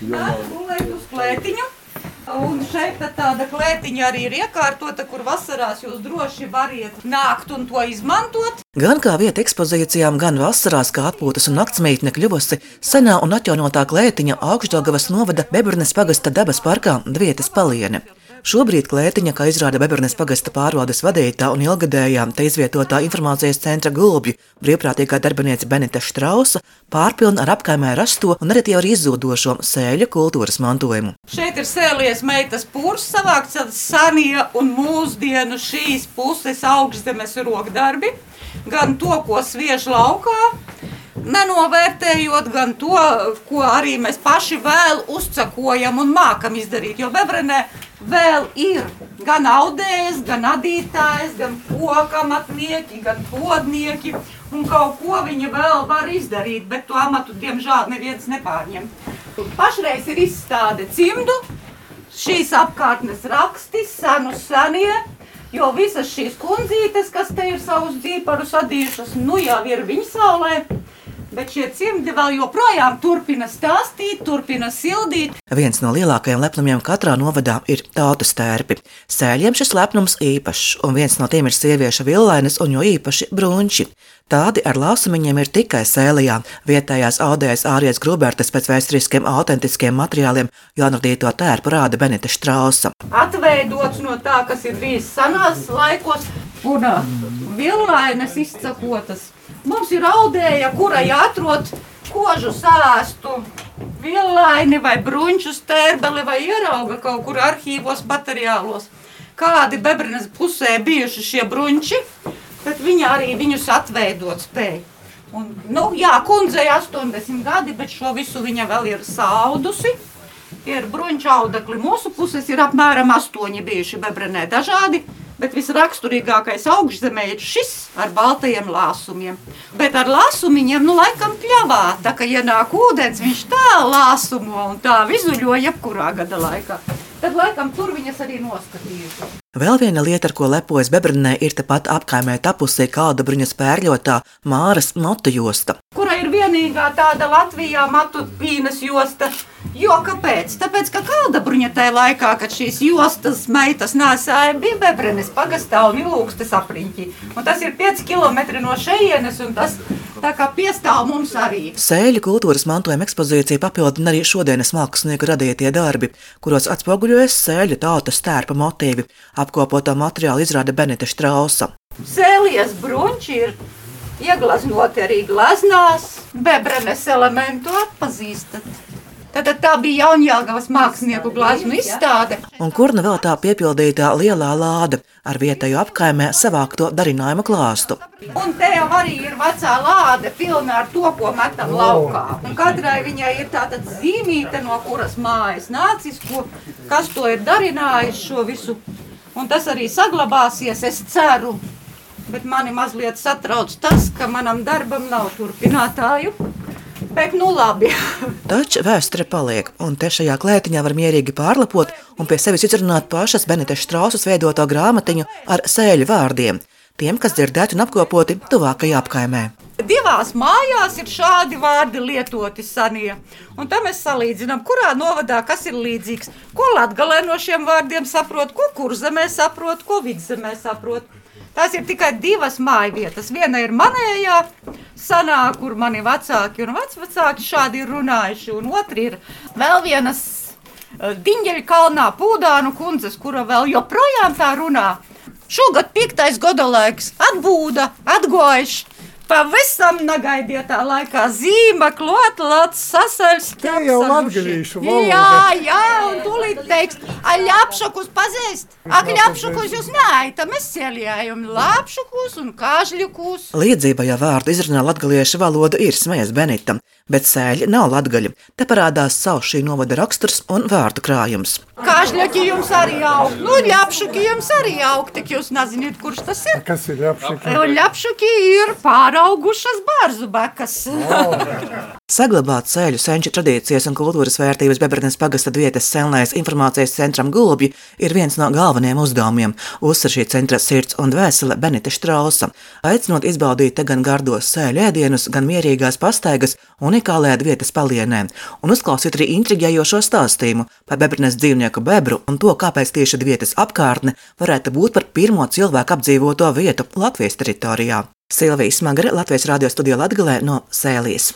Gulēt uz klētiņu. Un šeit tā tāda klētiņa arī ir iekārtota, kur vasarās jūs droši variet nākt un to izmantot. Gan kā vieta ekspozīcijām, gan vasarās kā atpūtas un naktsmītne kļuvusi senā un atjaunotā klētiņa Augstdaugavas novada Bebrnes pagasta dabas parkā Dvietas paliene. Šobrīd klētiņa, kā izrāda Bebrnes pagasta pārvaldes vadītā un ilgadējā te izvietotā informācijas centra gulbju brīvprātīgā darbinieca Benita Štrausa, pārpilna ar apkaimē rasto un arī ar izzudošo sēļu kultūras mantojumu. Šeit ir sēlies meitas pūrs savākts ar sanie un mūsdienu šīs puses augstzemes rokdarbi, gan to, ko sviež laukā, nenovērtējot gan to, ko arī mēs paši vēl uzcakojam un mākam izdarīt. Jo Bebrenē vēl ir gan audējas, gan adītājas, gan pokamatnieki, gan podnieki. Un kaut ko viņi vēl var izdarīt, bet to amatu, diemžēl, neviens nepārņem. Pašreiz ir izstāde cimdu, šīs apkārtnes raksti, senu senie, jo visas šīs kundzītes, kas te ir savus dzīparus adījušas, nu jau ir viņa saulē. Bet šie cimdi vēl joprojām turpina stāstīt, turpina sildīt. Viens no lielākajiem lepnumiem katrā novadā ir tautas tērpi. Sēļiem šis lepnums īpašs, un viens no tiem ir sieviešu villainas un jo īpaši brunči. Tādi ar lāsumiņiem ir tikai sēlijā. Vietējās audējas ārietas grubertes pēc vēsturiskiem autentiskiem materiāliem jaunradīto tērpu rāda Benita Štrausa. Atveidots no tā, kas ir bijis senās laikos, un villainas izcakotas Mums ir audēja, kurai atrod kožu sāstu, villaini vai bruņķu stērbeli vai ierauga kaut kur arhīvos materiālos. Kādi Bebrenes pusē bijuši šie bruņķi, bet viņa arī viņus atveidot spēja. Un, nu, jā, kundzei 80 gadi, bet šo visu viņa vēl ir saudusi. Ir bruņķa audekli. Mūsu puses ir apmēram astoņi bijuši Bebrenē dažādi bet visraksturīgākais augšzemē ir šis ar baltajiem lāsumiem. Bet ar lāsumiņiem, nu, laikam pļavā, tā kā ienāk ūdens, viņš tā lāsumo un tā vizuļo jebkurā gada laikā. Tad laikam tur viņas arī noskatījušas. Vēl viena lieta, ar ko lepojas Bebrinē, ir tepat apkaimē tapusī kāda bruņas pērļotā Māras motu josta. Kura ir vienīgā tāda Latvijā matu pīnas josta, Jo kāpēc? Tāpēc, ka kalda bruņa tajā laikā, kad šīs jostas meitas nāsāja, bija bebrenes pagastā un ilūgstes apriņķi. Un tas ir 5 km no šejienes, un tas tā kā piestāv mums arī. Sēļu kultūras mantojuma ekspozīcija papildina arī šodienas mākslinieku radītie darbi, kuros atspoguļojas sēļu tautas stērpa motīvi. Apkopoto materiālu izrāda Benita Štrausa. Sēlies bruņķi ir ieglaznoti arī glaznās, bebrenes elementu atpazīstat. Tad tā bija Jaunjēlgavas mākslinieku glazmu izstāde. Un kur nu vēl tā piepildītā lielā lāde ar vietējo apkaimē savākto darinājumu klāstu. Un te jau arī ir vecā lāde pilna ar to, ko metam laukā. Un katrai viņai ir tāda zīmīte, no kuras mājas nācis, ko, kas to ir darinājis šo visu. Un tas arī saglabāsies, es ceru. Bet mani mazliet satrauc tas, ka manam darbam nav turpinātāju. Bet, nu, labi. Taču vēsture paliek, un te šajā klētiņā var mierīgi pārlapot un pie sevis izrunāt pašas Benedešas Strausas veidoto grāmatiņu ar sēļu vārdiem, tiem, kas dzirdēti un apkopoti tuvākajā apkaimē. Divās mājās ir šādi vārdi lietoti senie. Un tam mēs salīdzinām, kurā novadā kas ir līdzīgs. Ko latgalē no šiem vārdiem saprot, ko kurzemē saprot, ko vidzemē saprot. Tās ir tikai divas mājvietas. Viena ir manējā, sanā, kur mani vecāki un vecvecāki šādi ir runājuši, un otra ir vēl vienas eh, Diņģeļa kalnā Pūdānu kundzes, kura vēl joprojām tā runā. Šogad piektais godolaiks atbūda, atgojuši, Pavisam negaidietā laikā zīme, klotlāts, sasaļs. Tā jau latgalīšu valoda. Jā, jā, un tūlīt teiks, a ļapšakus pazīst. Ak, ļapšakus jūs neaitam, es ceļējam ļapšakus un kāžļukus. Līdzība, ja vārdu izrunā latgaliešu valoda, ir smējas Benitam, bet sēļi nav latgaļi. Te parādās savs šī novada raksturs un vārdu krājums. Kāžļuki jums arī aug, nu ļapšuki jums arī aug, tik jūs nezināt, kurš tas ir. Kas ir ļapšuki? Ļapšuki ir pār paraugušas bārzu bekas. Saglabāt ceļu senču tradīcijas un kultūras vērtības Bebrnes pagasta vietas senlais informācijas centram Gulbi ir viens no galvenajiem uzdevumiem, uzsver šī centra sirds un dvēsele Benita Štrausa, aicinot izbaudīt te gan gardos sēļu ēdienus, gan mierīgās pastaigas un unikālajā vietas palienē un uzklausīt arī intriģējošo stāstījumu par bebrnes dzīvnieku bebru un to, kāpēc tieši vietas apkārtne varētu būt par pirmo cilvēku apdzīvoto vietu Latvijas teritorijā. Silvijas Smagare, Latvijas radio studijā Latgalē no Sēlijas.